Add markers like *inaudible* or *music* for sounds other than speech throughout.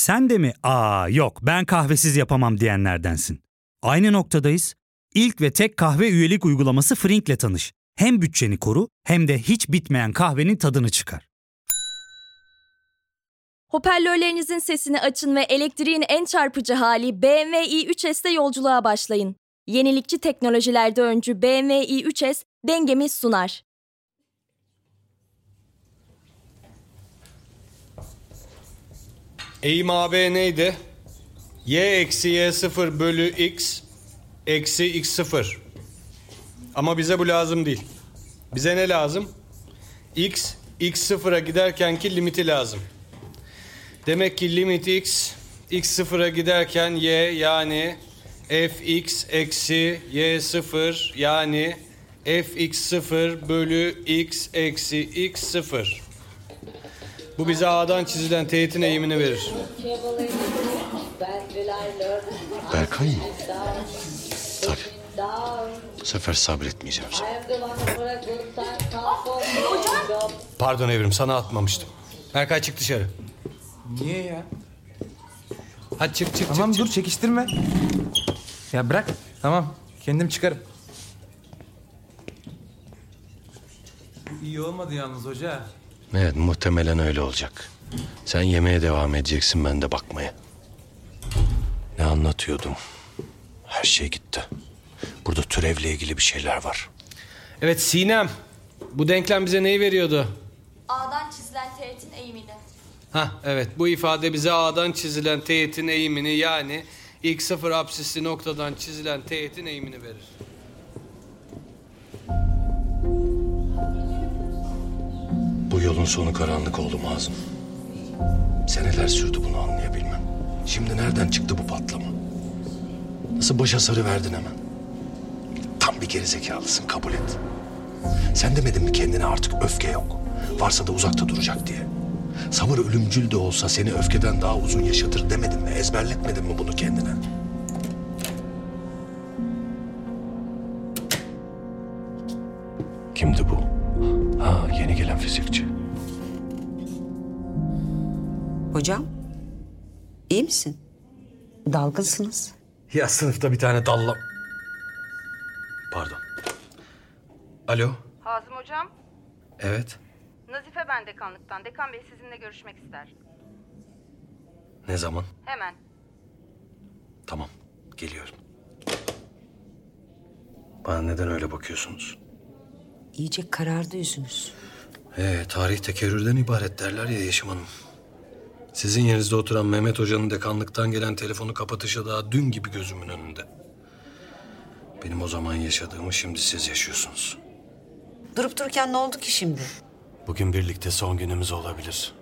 Sen de mi aa yok ben kahvesiz yapamam diyenlerdensin. Aynı noktadayız. İlk ve tek kahve üyelik uygulaması Frink'le tanış. Hem bütçeni koru hem de hiç bitmeyen kahvenin tadını çıkar. Hoparlörlerinizin sesini açın ve elektriğin en çarpıcı hali BMW i3S'te yolculuğa başlayın. Yenilikçi teknolojilerde öncü BMW i3S dengemi sunar. Eğim AB neydi? Y eksi Y0 bölü X eksi X0. Ama bize bu lazım değil. Bize ne lazım? X, X0'a giderkenki limiti lazım. Demek ki limit X, X0'a giderken Y yani Fx eksi Y0 yani Fx0 bölü X eksi X0. Bu bize A'dan çizilen teğetin eğimini verir. Berkay mı? Tabii. Bu sefer sabretmeyeceğim sana. Pardon Evrim sana atmamıştım. Berkay çık dışarı. Niye ya? Hadi çık çık Tamam çık. dur çekiştirme. Ya bırak. Tamam kendim çıkarım. Bu iyi olmadı yalnız hoca. Evet muhtemelen öyle olacak. Sen yemeğe devam edeceksin ben de bakmaya. Ne anlatıyordum? Her şey gitti. Burada türevle ilgili bir şeyler var. Evet Sinem. Bu denklem bize neyi veriyordu? A'dan çizilen teğetin eğimini. Ha evet bu ifade bize A'dan çizilen teğetin eğimini yani ilk sıfır apsisli noktadan çizilen teğetin eğimini verir. Yolun sonu karanlık oldu Mazım. Seneler sürdü bunu anlayabilmem. Şimdi nereden çıktı bu patlama? Nasıl başa sarı verdin hemen? Tam bir gerizekalısın kabul et. Sen demedin mi kendine artık öfke yok. Varsa da uzakta duracak diye. Sabır ölümcül de olsa seni öfkeden daha uzun yaşatır demedin mi? Ezberletmedin mi bunu kendine? Kimdi bu? Ha yeni gelen fizikçi. Hocam, iyi misin? Dalgınsınız. Ya sınıfta bir tane dallam. Pardon. Alo. Hazım hocam, Evet. Nazife ben dekanlıktan. Dekan bey sizinle görüşmek ister. Ne zaman? Hemen. Tamam. Geliyorum. Bana neden öyle bakıyorsunuz? İyice karardı yüzünüz. Ee, tarih tekerrürden ibaret derler ya Yeşim Hanım. Sizin yerinizde oturan Mehmet Hoca'nın dekanlıktan gelen telefonu kapatışa daha dün gibi gözümün önünde. Benim o zaman yaşadığımı şimdi siz yaşıyorsunuz. Durup dururken ne oldu ki şimdi? Bugün birlikte son günümüz olabilir.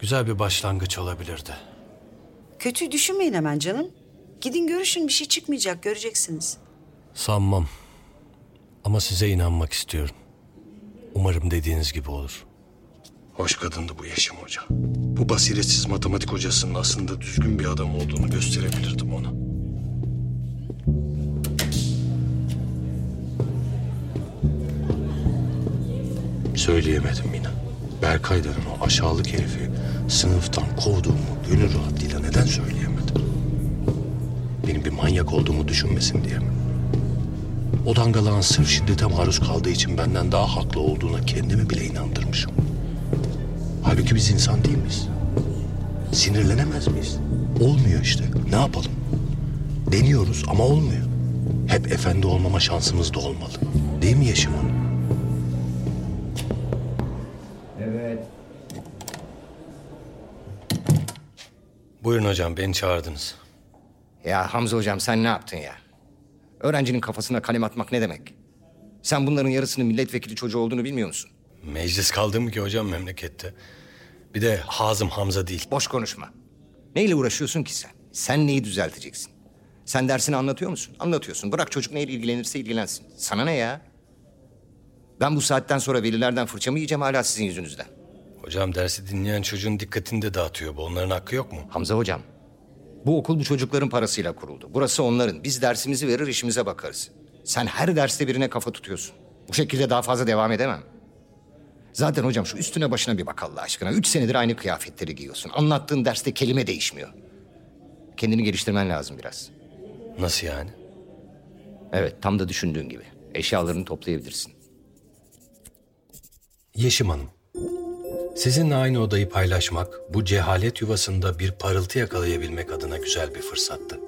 Güzel bir başlangıç olabilirdi. Kötüyü düşünmeyin hemen canım. Gidin görüşün bir şey çıkmayacak göreceksiniz. Sanmam. Ama size inanmak istiyorum. Umarım dediğiniz gibi olur. Hoş kadındı bu Yeşim Hoca. Bu basiretsiz matematik hocasının aslında düzgün bir adam olduğunu gösterebilirdim ona. Söyleyemedim yine. Berkay denen o aşağılık herifi sınıftan kovduğumu gönül rahatlığıyla neden söyleyemedim? Benim bir manyak olduğumu düşünmesin diye mi? O dangalağın sırf şiddete maruz kaldığı için benden daha haklı olduğuna kendimi bile inandırmışım. Halbuki biz insan değil miyiz? Sinirlenemez miyiz? Olmuyor işte. Ne yapalım? Deniyoruz ama olmuyor. Hep efendi olmama şansımız da olmalı. Değil mi Yeşim Hanım? Buyurun hocam beni çağırdınız. Ya Hamza hocam sen ne yaptın ya? Öğrencinin kafasına kalem atmak ne demek? Sen bunların yarısının milletvekili çocuğu olduğunu bilmiyor musun? Meclis kaldı mı ki hocam memlekette? Bir de Hazım Hamza değil. Boş konuşma. Neyle uğraşıyorsun ki sen? Sen neyi düzelteceksin? Sen dersini anlatıyor musun? Anlatıyorsun. Bırak çocuk neyle ilgilenirse ilgilensin. Sana ne ya? Ben bu saatten sonra velilerden fırçamı yiyeceğim hala sizin yüzünüzden. Hocam dersi dinleyen çocuğun dikkatini de dağıtıyor. Bu onların hakkı yok mu? Hamza hocam, bu okul bu çocukların parasıyla kuruldu. Burası onların. Biz dersimizi verir işimize bakarız. Sen her derste birine kafa tutuyorsun. Bu şekilde daha fazla devam edemem. Zaten hocam şu üstüne başına bir bak Allah aşkına. Üç senedir aynı kıyafetleri giyiyorsun. Anlattığın derste kelime değişmiyor. Kendini geliştirmen lazım biraz. Nasıl yani? Evet tam da düşündüğün gibi. Eşyalarını toplayabilirsin. Yeşim Hanım. Sizinle aynı odayı paylaşmak, bu cehalet yuvasında bir parıltı yakalayabilmek adına güzel bir fırsattı.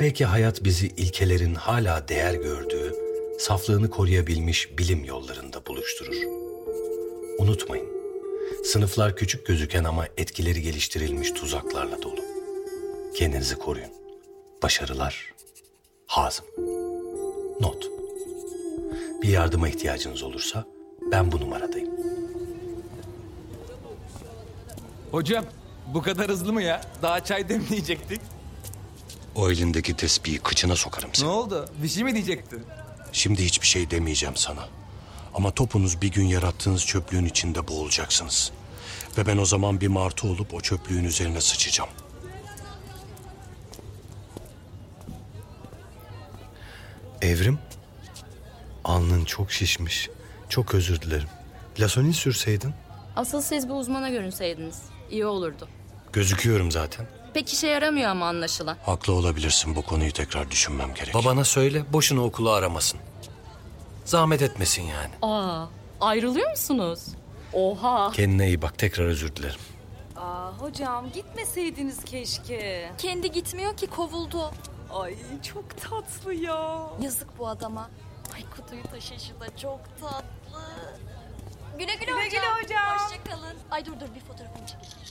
Belki hayat bizi ilkelerin hala değer gördüğü, saflığını koruyabilmiş bilim yollarında buluşturur. Unutmayın, sınıflar küçük gözüken ama etkileri geliştirilmiş tuzaklarla dolu. Kendinizi koruyun. Başarılar. Hazım. Not. Bir yardıma ihtiyacınız olursa ben bu numaradayım. Hocam bu kadar hızlı mı ya? Daha çay demleyecektik. O elindeki tespihi kıçına sokarım Ne seni. oldu? Bir şey mi diyecektin? Şimdi hiçbir şey demeyeceğim sana. Ama topunuz bir gün yarattığınız çöplüğün içinde boğulacaksınız. Ve ben o zaman bir martı olup o çöplüğün üzerine sıçacağım. Evrim, alnın çok şişmiş. Çok özür dilerim. Lasonil sürseydin. Asıl siz bir uzmana görünseydiniz. iyi olurdu. Gözüküyorum zaten. Pek işe yaramıyor ama anlaşılan. Haklı olabilirsin bu konuyu tekrar düşünmem gerek. Babana söyle boşuna okulu aramasın. Zahmet etmesin yani. Aa, ayrılıyor musunuz? Oha. Kendine iyi bak tekrar özür dilerim. Aa, hocam gitmeseydiniz keşke. Kendi gitmiyor ki kovuldu. Ay çok tatlı ya. Yazık bu adama. Ay kutuyu taşışı da çok tatlı. Güle güle, Güle hocam. güle hocam. Hoşçakalın. Ay dur dur bir fotoğrafını çekeyim.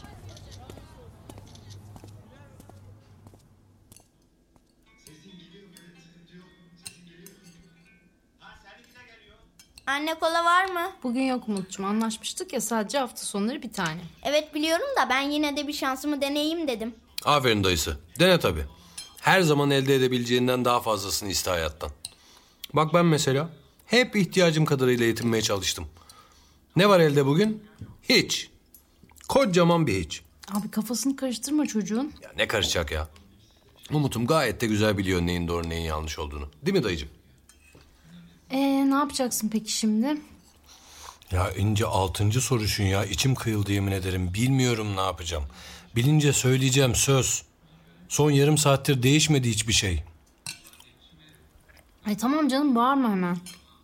Anne kola var mı? Bugün yok Umut'cum anlaşmıştık ya sadece hafta sonları bir tane. Evet biliyorum da ben yine de bir şansımı deneyeyim dedim. Aferin dayısı. Dene tabii. Her zaman elde edebileceğinden daha fazlasını iste hayattan. Bak ben mesela hep ihtiyacım kadarıyla yetinmeye çalıştım. Ne var elde bugün? Hiç. Kocaman bir hiç. Abi kafasını karıştırma çocuğun. Ya ne karışacak ya? Umut'um gayet de güzel biliyor neyin doğru neyin yanlış olduğunu. Değil mi dayıcığım? Ee ne yapacaksın peki şimdi? Ya ince altıncı soruşun ya. içim kıyıldı yemin ederim. Bilmiyorum ne yapacağım. Bilince söyleyeceğim söz. Son yarım saattir değişmedi hiçbir şey. Ay tamam canım bağırma hemen.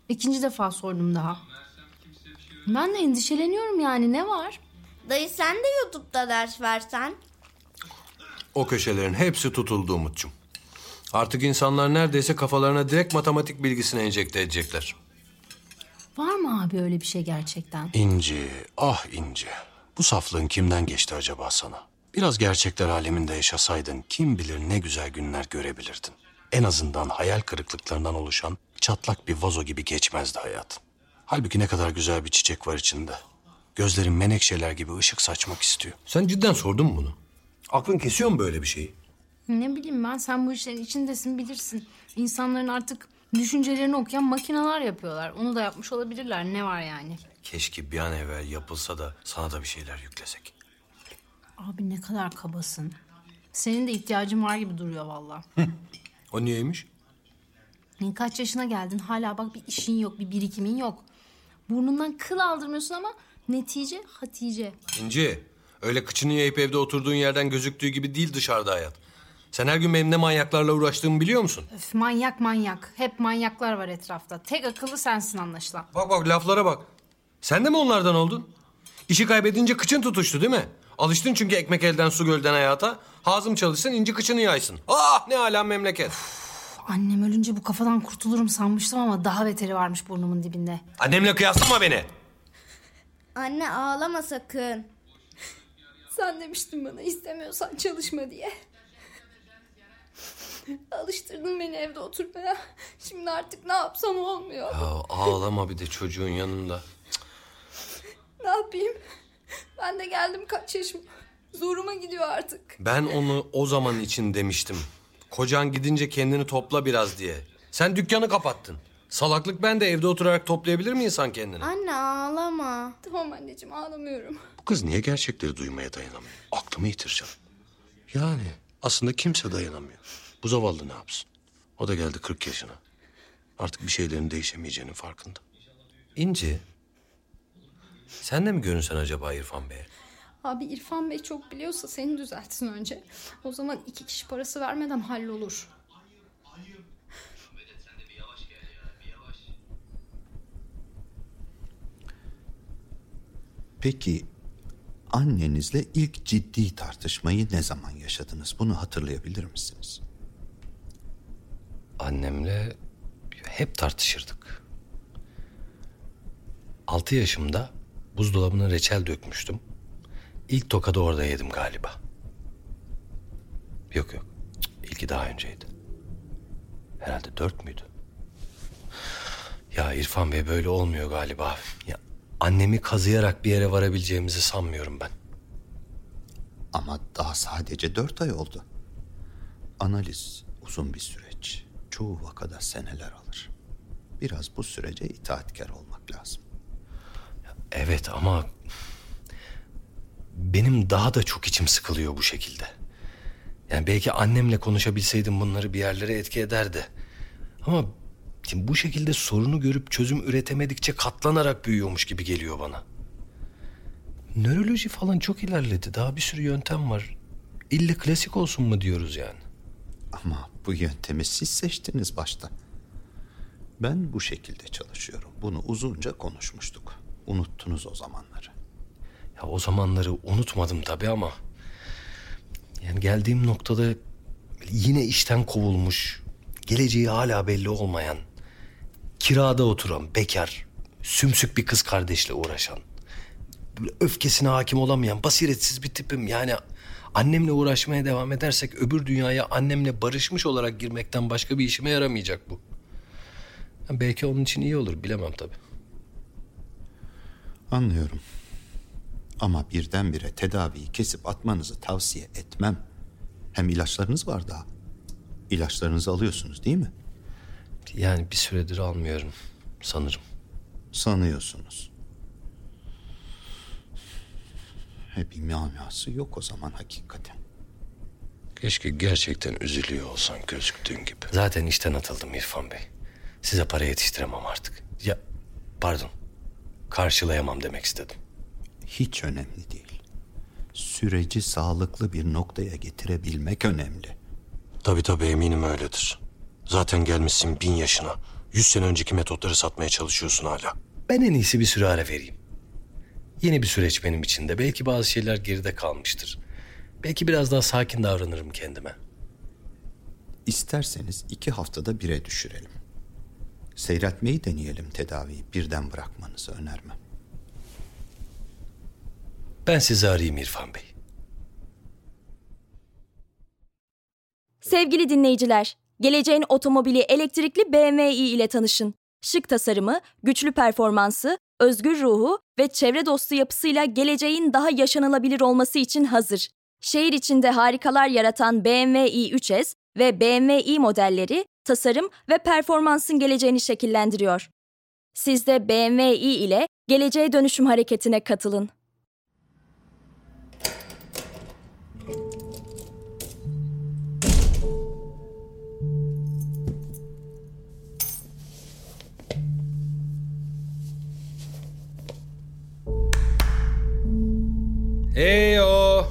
İkinci defa sordum daha. Ben de endişeleniyorum yani ne var? Dayı sen de YouTube'da ders versen. O köşelerin hepsi tutuldu Umut'cum. Artık insanlar neredeyse kafalarına direkt matematik bilgisini enjekte edecekler. Var mı abi öyle bir şey gerçekten? İnci, ah İnci. Bu saflığın kimden geçti acaba sana? Biraz gerçekler aleminde yaşasaydın kim bilir ne güzel günler görebilirdin. En azından hayal kırıklıklarından oluşan çatlak bir vazo gibi geçmezdi hayatın. Halbuki ne kadar güzel bir çiçek var içinde. Gözlerin menekşeler gibi ışık saçmak istiyor. Sen cidden sordun mu bunu? Aklın kesiyor mu böyle bir şeyi? Ne bileyim ben sen bu işlerin içindesin bilirsin. İnsanların artık düşüncelerini okuyan makineler yapıyorlar. Onu da yapmış olabilirler ne var yani? Keşke bir an evvel yapılsa da sana da bir şeyler yüklesek. Abi ne kadar kabasın. Senin de ihtiyacın var gibi duruyor valla. O niyeymiş? Kaç yaşına geldin hala bak bir işin yok bir birikimin yok. Burnundan kıl aldırmıyorsun ama netice Hatice. İnci, öyle kıçını yayıp evde oturduğun yerden gözüktüğü gibi değil dışarıda hayat. Sen her gün benim ne manyaklarla uğraştığımı biliyor musun? Öf manyak manyak. Hep manyaklar var etrafta. Tek akıllı sensin anlaşılan. Bak bak laflara bak. Sen de mi onlardan oldun? İşi kaybedince kıçın tutuştu değil mi? Alıştın çünkü ekmek elden su gölden hayata. Hazım çalışsın inci kıçını yaysın. Ah ne alem memleket. Annem ölünce bu kafadan kurtulurum sanmıştım ama daha beteri varmış burnumun dibinde. Annemle kıyaslama beni. Anne ağlama sakın. Sen demiştin bana istemiyorsan çalışma diye. Alıştırdın beni evde oturmaya. Şimdi artık ne yapsam olmuyor. Ya ağlama bir de çocuğun yanında. Ne yapayım? Ben de geldim kaç yaşım. Zoruma gidiyor artık. Ben onu o zaman için demiştim. Kocan gidince kendini topla biraz diye. Sen dükkanı kapattın. Salaklık ben de evde oturarak toplayabilir mi insan kendini? Anne ağlama. Tamam anneciğim ağlamıyorum. Bu kız niye gerçekleri duymaya dayanamıyor? Aklımı yitireceğim. Yani aslında kimse dayanamıyor. Bu zavallı ne yapsın? O da geldi 40 yaşına. Artık bir şeylerin değişemeyeceğinin farkında. İnci, Sen de mi görünsen acaba İrfan Bey'e? Abi İrfan Bey çok biliyorsa seni düzeltsin önce. O zaman iki kişi parası vermeden hallolur. Peki annenizle ilk ciddi tartışmayı ne zaman yaşadınız? Bunu hatırlayabilir misiniz? Annemle hep tartışırdık. Altı yaşımda buzdolabına reçel dökmüştüm. İlk tokadı orada yedim galiba. Yok yok. İlki daha önceydi. Herhalde dört müydü? Ya İrfan Bey böyle olmuyor galiba. Ya annemi kazıyarak bir yere varabileceğimizi sanmıyorum ben. Ama daha sadece dört ay oldu. Analiz uzun bir süreç. Çoğu vakada seneler alır. Biraz bu sürece itaatkar olmak lazım. Evet ama benim daha da çok içim sıkılıyor bu şekilde. Yani belki annemle konuşabilseydim bunları bir yerlere etki ederdi. Ama şimdi bu şekilde sorunu görüp çözüm üretemedikçe katlanarak büyüyormuş gibi geliyor bana. Nöroloji falan çok ilerledi. Daha bir sürü yöntem var. İlle klasik olsun mu diyoruz yani? Ama bu yöntemi siz seçtiniz başta. Ben bu şekilde çalışıyorum. Bunu uzunca konuşmuştuk. Unuttunuz o zamanları. Ya o zamanları unutmadım tabii ama... Yani geldiğim noktada yine işten kovulmuş, geleceği hala belli olmayan, kirada oturan, bekar, sümsük bir kız kardeşle uğraşan, öfkesine hakim olamayan, basiretsiz bir tipim. Yani annemle uğraşmaya devam edersek öbür dünyaya annemle barışmış olarak girmekten başka bir işime yaramayacak bu. Belki onun için iyi olur, bilemem tabii. Anlıyorum. Ama birdenbire tedaviyi kesip atmanızı tavsiye etmem. Hem ilaçlarınız var daha. İlaçlarınızı alıyorsunuz değil mi? Yani bir süredir almıyorum sanırım. Sanıyorsunuz. E bir manası yok o zaman hakikaten. Keşke gerçekten üzülüyor olsan gözüktüğün gibi. Zaten işten atıldım İrfan Bey. Size para yetiştiremem artık. Ya pardon. Karşılayamam demek istedim. Hiç önemli değil. Süreci sağlıklı bir noktaya getirebilmek önemli. Tabii tabii eminim öyledir. Zaten gelmişsin bin yaşına. Yüz sene önceki metotları satmaya çalışıyorsun hala. Ben en iyisi bir süre ara vereyim. Yeni bir süreç benim için de. Belki bazı şeyler geride kalmıştır. Belki biraz daha sakin davranırım kendime. İsterseniz iki haftada bire düşürelim. Seyretmeyi deneyelim tedaviyi birden bırakmanızı önermem. Ben sizi arayayım İrfan Bey. Sevgili dinleyiciler, geleceğin otomobili elektrikli BMW i ile tanışın. Şık tasarımı, güçlü performansı, özgür ruhu ve çevre dostu yapısıyla geleceğin daha yaşanılabilir olması için hazır. Şehir içinde harikalar yaratan BMW i3S ve BMW i modelleri tasarım ve performansın geleceğini şekillendiriyor. Siz de BMW i ile geleceğe dönüşüm hareketine katılın. Heyo.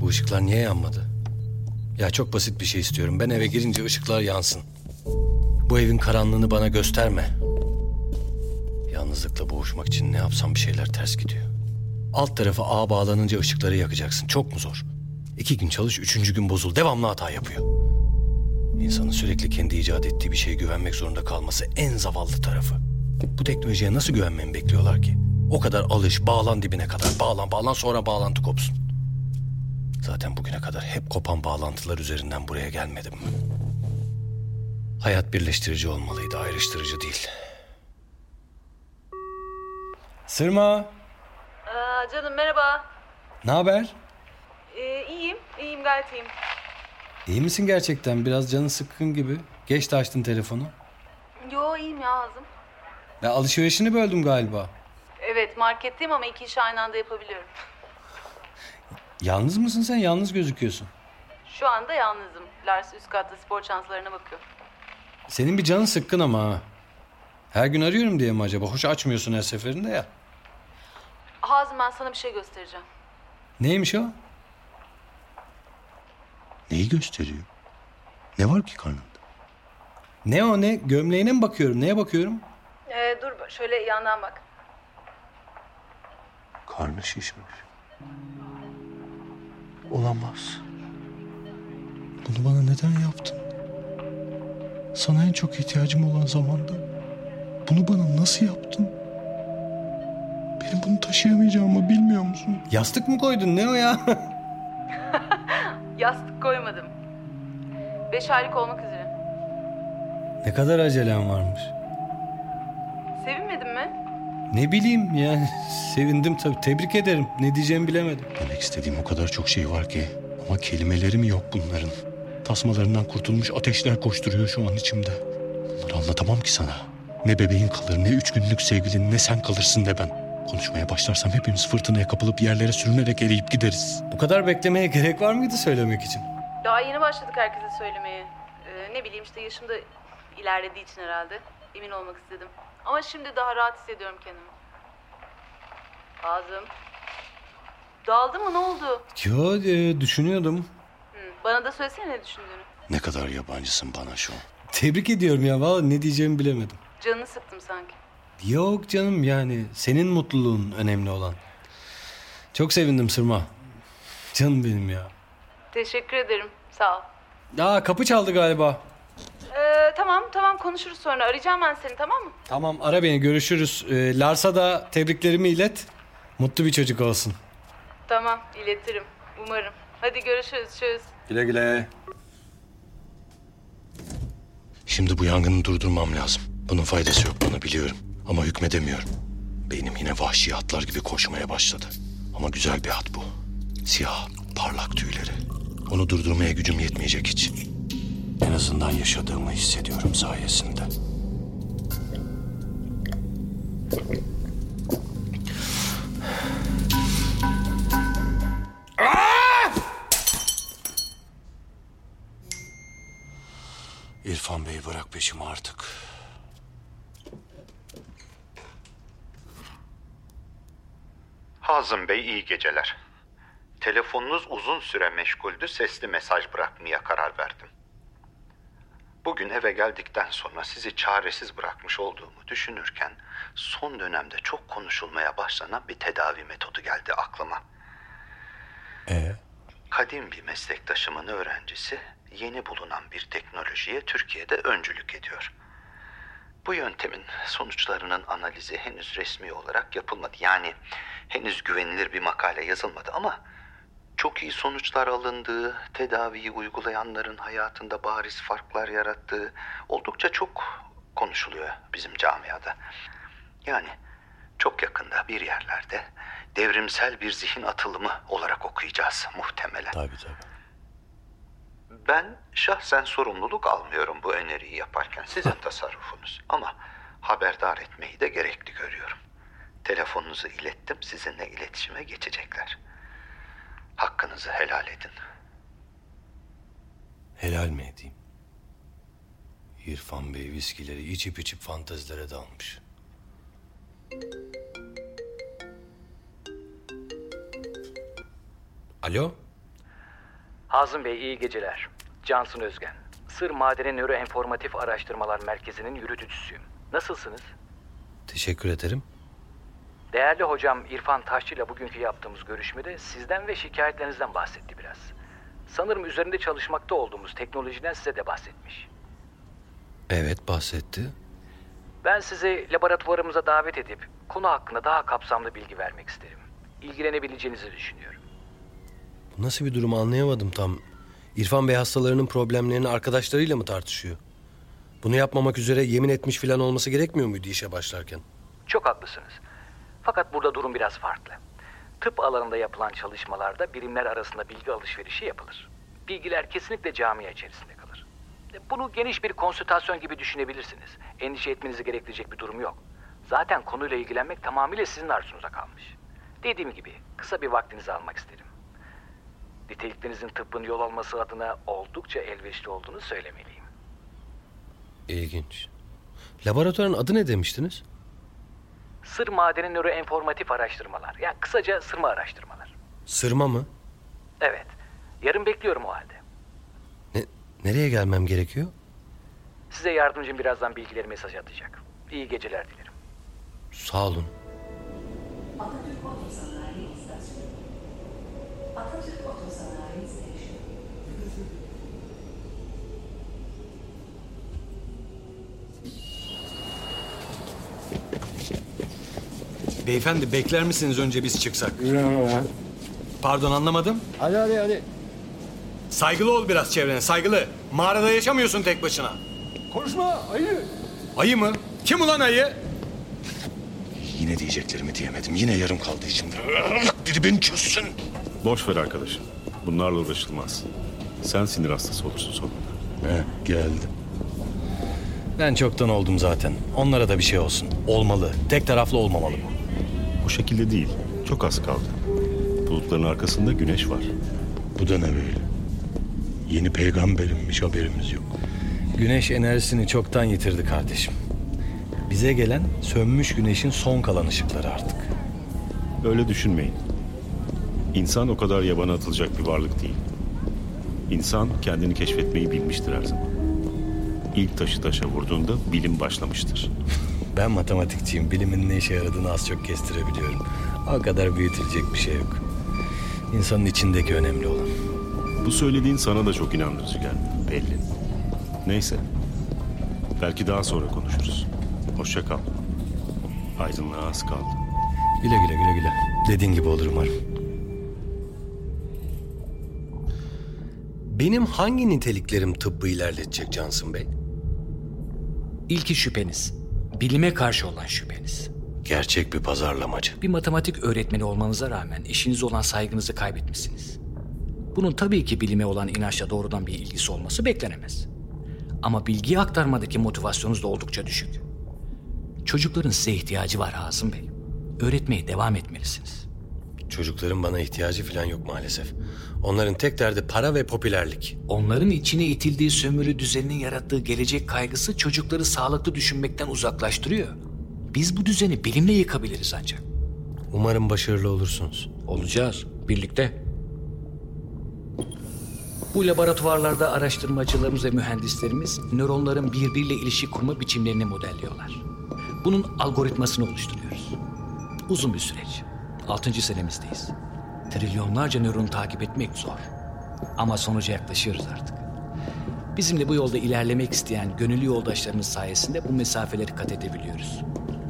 Bu ışıklar niye yanmadı? Ya çok basit bir şey istiyorum. Ben eve girince ışıklar yansın. Bu evin karanlığını bana gösterme. Yalnızlıkla boğuşmak için ne yapsam bir şeyler ters gidiyor. Alt tarafı ağa bağlanınca ışıkları yakacaksın. Çok mu zor? İki gün çalış, üçüncü gün bozul. Devamlı hata yapıyor. İnsanın sürekli kendi icat ettiği bir şeye güvenmek zorunda kalması en zavallı tarafı. Bu teknolojiye nasıl güvenmemi bekliyorlar ki? O kadar alış, bağlan dibine kadar. Bağlan, bağlan sonra bağlantı kopsun. Zaten bugüne kadar hep kopan bağlantılar üzerinden buraya gelmedim? Hayat birleştirici olmalıydı, ayrıştırıcı değil. Sırma. Aa, canım merhaba. Ne haber? Ee, iyiyim, iyiyim gayet iyiyim. İyi misin gerçekten? Biraz canın sıkkın gibi. Geç de açtın telefonu. Yo iyiyim ya Azım. Ben alışverişini böldüm galiba. Evet marketteyim ama iki işi aynı anda yapabiliyorum. Yalnız mısın sen? Yalnız gözüküyorsun. Şu anda yalnızım. Lars üst katta spor çantalarına bakıyor. Senin bir canın sıkkın ama ha. Her gün arıyorum diye mi acaba? Hoş açmıyorsun her seferinde ya. Hazım ben sana bir şey göstereceğim. Neymiş o? Neyi gösteriyor? Ne var ki karnında? Ne o ne? Gömleğine mi bakıyorum? Neye bakıyorum? Ee, dur şöyle yandan bak. Karnı şişmiş. Olamaz. Bunu bana neden yaptın? Sana en çok ihtiyacım olan zamanda bunu bana nasıl yaptın? Benim bunu taşıyamayacağımı bilmiyor musun? Yastık mı koydun? Ne o ya? *laughs* Yastık koymadım. Beş aylık olmak üzere. ne kadar acelem varmış. Ne bileyim yani sevindim tabii. Tebrik ederim. Ne diyeceğimi bilemedim. Demek istediğim o kadar çok şey var ki. Ama kelimeleri mi yok bunların? Tasmalarından kurtulmuş ateşler koşturuyor şu an içimde. Bunları anlatamam ki sana. Ne bebeğin kalır, ne üç günlük sevgilin, ne sen kalırsın ne ben. Konuşmaya başlarsam hepimiz fırtınaya kapılıp yerlere sürünerek eriyip gideriz. Bu kadar beklemeye gerek var mıydı söylemek için? Daha yeni başladık herkese söylemeye. Ee, ne bileyim işte yaşım da ilerlediği için herhalde. Emin olmak istedim. Ama şimdi daha rahat hissediyorum kendimi. Ağzım. Dağıldı mı ne oldu? Yo e, düşünüyordum. Hı, bana da söylesene ne düşündüğünü. Ne kadar yabancısın bana şu an. Tebrik ediyorum ya. Vallahi ne diyeceğimi bilemedim. Canını sıktım sanki. Yok canım yani senin mutluluğun önemli olan. Çok sevindim Sırma. Canım benim ya. Teşekkür ederim. Sağ ol. Aa kapı çaldı galiba. Ee, tamam tamam konuşuruz sonra. Arayacağım ben seni tamam mı? Tamam ara beni görüşürüz. Ee, Lars'a da tebriklerimi ilet. Mutlu bir çocuk olsun. Tamam iletirim. Umarım. Hadi görüşürüz. Çöz. Güle güle. Şimdi bu yangını durdurmam lazım. Bunun faydası yok bunu biliyorum. Ama hükmedemiyorum. Beynim yine vahşi atlar gibi koşmaya başladı. Ama güzel bir at bu. Siyah, parlak tüyleri. Onu durdurmaya gücüm yetmeyecek hiç. En azından yaşadığımı hissediyorum sayesinde. İrfan Bey bırak peşimi artık. Hazım Bey iyi geceler. Telefonunuz uzun süre meşguldü, sesli mesaj bırakmaya karar verdim. Bugün eve geldikten sonra sizi çaresiz bırakmış olduğumu düşünürken son dönemde çok konuşulmaya başlanan bir tedavi metodu geldi aklıma. Ee? Kadim bir meslektaşımın öğrencisi yeni bulunan bir teknolojiye Türkiye'de öncülük ediyor. Bu yöntemin sonuçlarının analizi henüz resmi olarak yapılmadı. Yani henüz güvenilir bir makale yazılmadı ama çok iyi sonuçlar alındığı, tedaviyi uygulayanların hayatında bariz farklar yarattığı oldukça çok konuşuluyor bizim camiada. Yani çok yakında bir yerlerde devrimsel bir zihin atılımı olarak okuyacağız muhtemelen. Tabii tabii. Ben şahsen sorumluluk almıyorum bu öneriyi yaparken. Sizin tasarrufunuz. Ama haberdar etmeyi de gerekli görüyorum. Telefonunuzu ilettim. Sizinle iletişime geçecekler. Hakkınızı helal edin. Helal mi edeyim? İrfan Bey viskileri içip içip fantezilere dalmış. Alo? Hazım Bey iyi geceler. Cansın Özgen. Sır Madeni Nöroenformatif Araştırmalar Merkezi'nin yürütücüsüyüm. Nasılsınız? Teşekkür ederim. Değerli hocam İrfan Taşçı ile bugünkü yaptığımız görüşmede sizden ve şikayetlerinizden bahsetti biraz. Sanırım üzerinde çalışmakta olduğumuz teknolojiden size de bahsetmiş. Evet bahsetti. Ben sizi laboratuvarımıza davet edip konu hakkında daha kapsamlı bilgi vermek isterim. İlgilenebileceğinizi düşünüyorum. Bu nasıl bir durum anlayamadım tam. İrfan Bey hastalarının problemlerini arkadaşlarıyla mı tartışıyor? Bunu yapmamak üzere yemin etmiş falan olması gerekmiyor muydu işe başlarken? Çok haklısınız. Fakat burada durum biraz farklı. Tıp alanında yapılan çalışmalarda birimler arasında bilgi alışverişi yapılır. Bilgiler kesinlikle camia içerisinde kalır. Bunu geniş bir konsültasyon gibi düşünebilirsiniz. Endişe etmenizi gerektirecek bir durum yok. Zaten konuyla ilgilenmek tamamıyla sizin arzunuza kalmış. Dediğim gibi kısa bir vaktinizi almak isterim. Niteliklerinizin tıbbın yol alması adına oldukça elverişli olduğunu söylemeliyim. İlginç. Laboratuvarın adı ne demiştiniz? Sır madeni nöroenformatif araştırmalar. Yani kısaca sırma araştırmalar. Sırma mı? Evet. Yarın bekliyorum o halde. Nereye gelmem gerekiyor? Size yardımcım birazdan bilgileri mesaj atacak. İyi geceler dilerim. Sağ olun. Beyefendi bekler misiniz önce biz çıksak? Pardon anlamadım. Hadi hadi hadi. Saygılı ol biraz çevrene saygılı. Mağarada yaşamıyorsun tek başına. Konuşma ayı. Ayı mı? Kim ulan ayı? Yine diyeceklerimi diyemedim. Yine yarım kaldı içimde. Biri beni çözsün. Boş ver arkadaşım. Bunlarla uğraşılmaz. Sen sinir hastası olursun sonunda. He geldi. Ben çoktan oldum zaten. Onlara da bir şey olsun. Olmalı. Tek taraflı olmamalı bu. Bu şekilde değil. Çok az kaldı. Bulutların arkasında güneş var. Bu da ne böyle? Yeni peygamberimmiş haberimiz yok. Güneş enerjisini çoktan yitirdi kardeşim. Bize gelen sönmüş güneşin son kalan ışıkları artık. Öyle düşünmeyin. İnsan o kadar yabana atılacak bir varlık değil. İnsan kendini keşfetmeyi bilmiştir her zaman. İlk taşı taşa vurduğunda bilim başlamıştır. Ben matematikçiyim. Bilimin ne işe yaradığını az çok kestirebiliyorum. O kadar büyütülecek bir şey yok. İnsanın içindeki önemli olan. Bu söylediğin sana da çok inandırıcı geldi. Belli. Neyse. Belki daha sonra konuşuruz. Hoşça kal. Aydınlığa az kaldı. Güle güle güle güle. Dediğin gibi olur umarım. Benim hangi niteliklerim tıbbı ilerletecek Cansın Bey? İlki şüpheniz. Bilime karşı olan şüpheniz. Gerçek bir pazarlamacı. Bir matematik öğretmeni olmanıza rağmen işinize olan saygınızı kaybetmişsiniz. Bunun tabii ki bilime olan inançla doğrudan bir ilgisi olması beklenemez. Ama bilgiyi aktarmadaki motivasyonunuz da oldukça düşük. Çocukların size ihtiyacı var Hazım Bey. Öğretmeye devam etmelisiniz. Çocukların bana ihtiyacı falan yok maalesef. Onların tek derdi para ve popülerlik. Onların içine itildiği sömürü düzeninin yarattığı gelecek kaygısı çocukları sağlıklı düşünmekten uzaklaştırıyor. Biz bu düzeni bilimle yıkabiliriz ancak. Umarım başarılı olursunuz. Olacağız. Birlikte. Bu laboratuvarlarda araştırmacılarımız ve mühendislerimiz nöronların birbiriyle ilişki kurma biçimlerini modelliyorlar. Bunun algoritmasını oluşturuyoruz. Uzun bir süreç. Altıncı senemizdeyiz. Trilyonlarca nöronu takip etmek zor. Ama sonuca yaklaşıyoruz artık. Bizimle bu yolda ilerlemek isteyen gönüllü yoldaşlarımız sayesinde bu mesafeleri kat edebiliyoruz.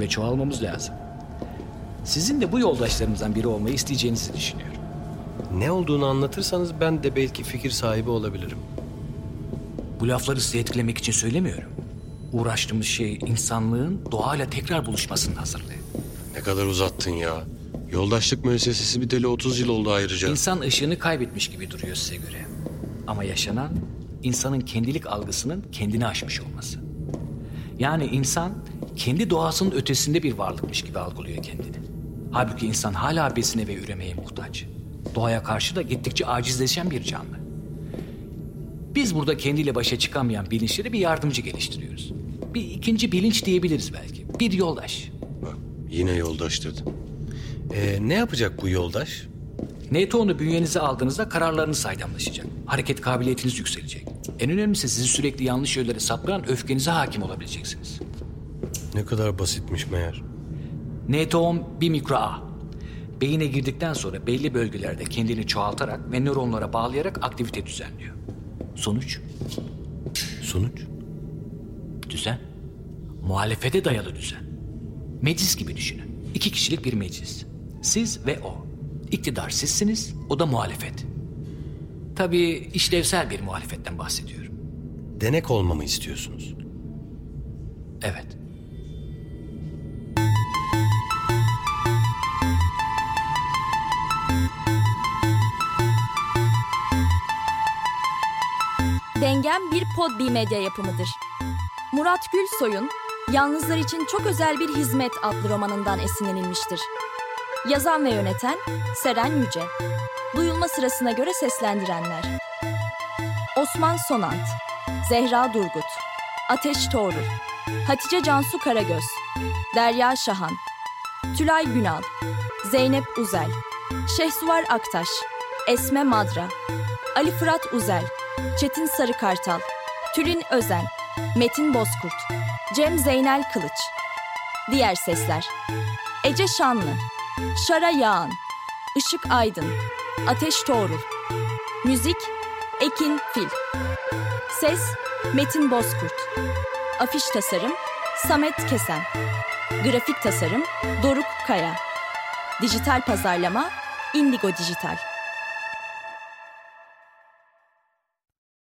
Ve çoğalmamız lazım. Sizin de bu yoldaşlarımızdan biri olmayı isteyeceğinizi düşünüyorum. Ne olduğunu anlatırsanız ben de belki fikir sahibi olabilirim. Bu lafları sizi etkilemek için söylemiyorum. Uğraştığımız şey insanlığın doğayla tekrar buluşmasının hazırlığı. Ne kadar uzattın ya. Yoldaşlık müessesesi bir deli 30 yıl oldu ayrıca. İnsan ışığını kaybetmiş gibi duruyor size göre. Ama yaşanan insanın kendilik algısının kendini aşmış olması. Yani insan kendi doğasının ötesinde bir varlıkmış gibi algılıyor kendini. Halbuki insan hala besine ve üremeye muhtaç. Doğaya karşı da gittikçe acizleşen bir canlı. Biz burada kendiyle başa çıkamayan bilinçlere bir yardımcı geliştiriyoruz. Bir ikinci bilinç diyebiliriz belki. Bir yoldaş. Yine yoldaş dedin. Ee, ne yapacak bu yoldaş? Newton'u bünyenize aldığınızda kararlarınız saydamlaşacak. Hareket kabiliyetiniz yükselecek. En önemlisi sizi sürekli yanlış yönlere saptıran öfkenize hakim olabileceksiniz. Ne kadar basitmiş meğer. Newton bir mikro ağ. Beyine girdikten sonra belli bölgelerde kendini çoğaltarak ve nöronlara bağlayarak aktivite düzenliyor. Sonuç? Sonuç? Düzen. Muhalefete dayalı düzen. Meclis gibi düşünün. İki kişilik bir meclis. Siz ve o. İktidar sizsiniz, o da muhalefet. Tabii işlevsel bir muhalefetten bahsediyorum. Denek olmamı istiyorsunuz. Evet. Dengem bir podbi medya yapımıdır. Murat Gülsoy'un Yalnızlar için çok özel bir hizmet adlı romanından esinlenilmiştir. Yazan ve yöneten Seren Yüce. Duyulma sırasına göre seslendirenler. Osman Sonant, Zehra Durgut, Ateş Toğrul, Hatice Cansu Karagöz, Derya Şahan, Tülay Günal, Zeynep Uzel, Şehsuvar Aktaş, Esme Madra, Ali Fırat Uzel, Çetin Sarıkartal, Tülin Özen, Metin Bozkurt, Cem Zeynel Kılıç. Diğer sesler. Ece Şanlı, Şara Yağan, Işık Aydın, Ateş Toğrul. Müzik Ekin Fil. Ses Metin Bozkurt. Afiş tasarım Samet Kesen. Grafik tasarım Doruk Kaya. Dijital pazarlama Indigo Dijital.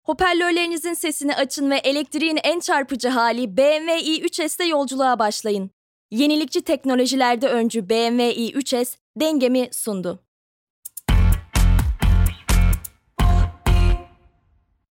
Hoparlörlerinizin sesini açın ve elektriğin en çarpıcı hali BMW i3S'te yolculuğa başlayın. Yenilikçi teknolojilerde öncü BMW i3S dengemi sundu.